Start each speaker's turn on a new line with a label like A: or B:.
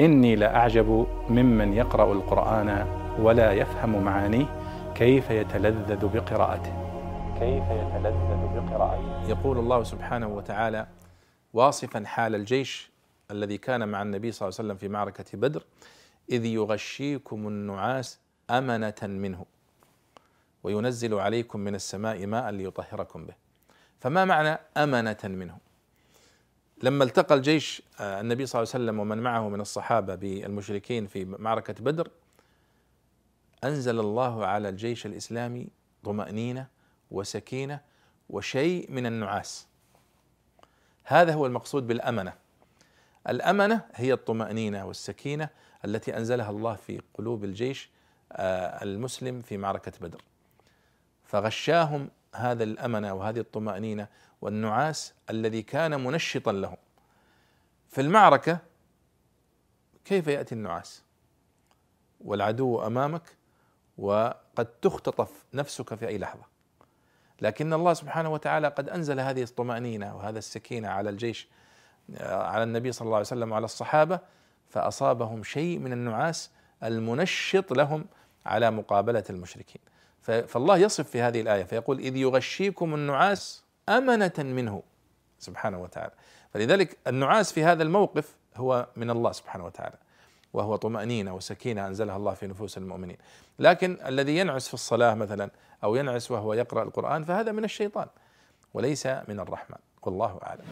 A: إني لأعجب ممن يقرأ القرآن ولا يفهم معانيه كيف يتلذذ بقراءته. كيف يتلذذ بقراءته.
B: يقول الله سبحانه وتعالى واصفا حال الجيش الذي كان مع النبي صلى الله عليه وسلم في معركة بدر إذ يغشيكم النعاس أمنة منه وينزل عليكم من السماء ماء ليطهركم به. فما معنى أمنة منه؟ لما التقى الجيش آه، النبي صلى الله عليه وسلم ومن معه من الصحابة بالمشركين في معركة بدر أنزل الله على الجيش الإسلامي طمأنينة وسكينة وشيء من النعاس. هذا هو المقصود بالأمنة. الأمنة هي الطمأنينة والسكينة التي أنزلها الله في قلوب الجيش آه، المسلم في معركة بدر. فغشاهم هذا الأمنة وهذه الطمأنينة والنعاس الذي كان منشطا لهم. في المعركة كيف يأتي النعاس؟ والعدو أمامك وقد تختطف نفسك في أي لحظة. لكن الله سبحانه وتعالى قد أنزل هذه الطمأنينة وهذا السكينة على الجيش على النبي صلى الله عليه وسلم وعلى الصحابة فأصابهم شيء من النعاس المنشط لهم على مقابلة المشركين. فالله يصف في هذه الآية فيقول إذ يغشيكم النعاس أمنة منه. سبحانه وتعالى. فلذلك النعاس في هذا الموقف هو من الله سبحانه وتعالى وهو طمأنينة وسكينة أنزلها الله في نفوس المؤمنين. لكن الذي ينعس في الصلاة مثلا أو ينعس وهو يقرأ القرآن فهذا من الشيطان وليس من الرحمن والله أعلم.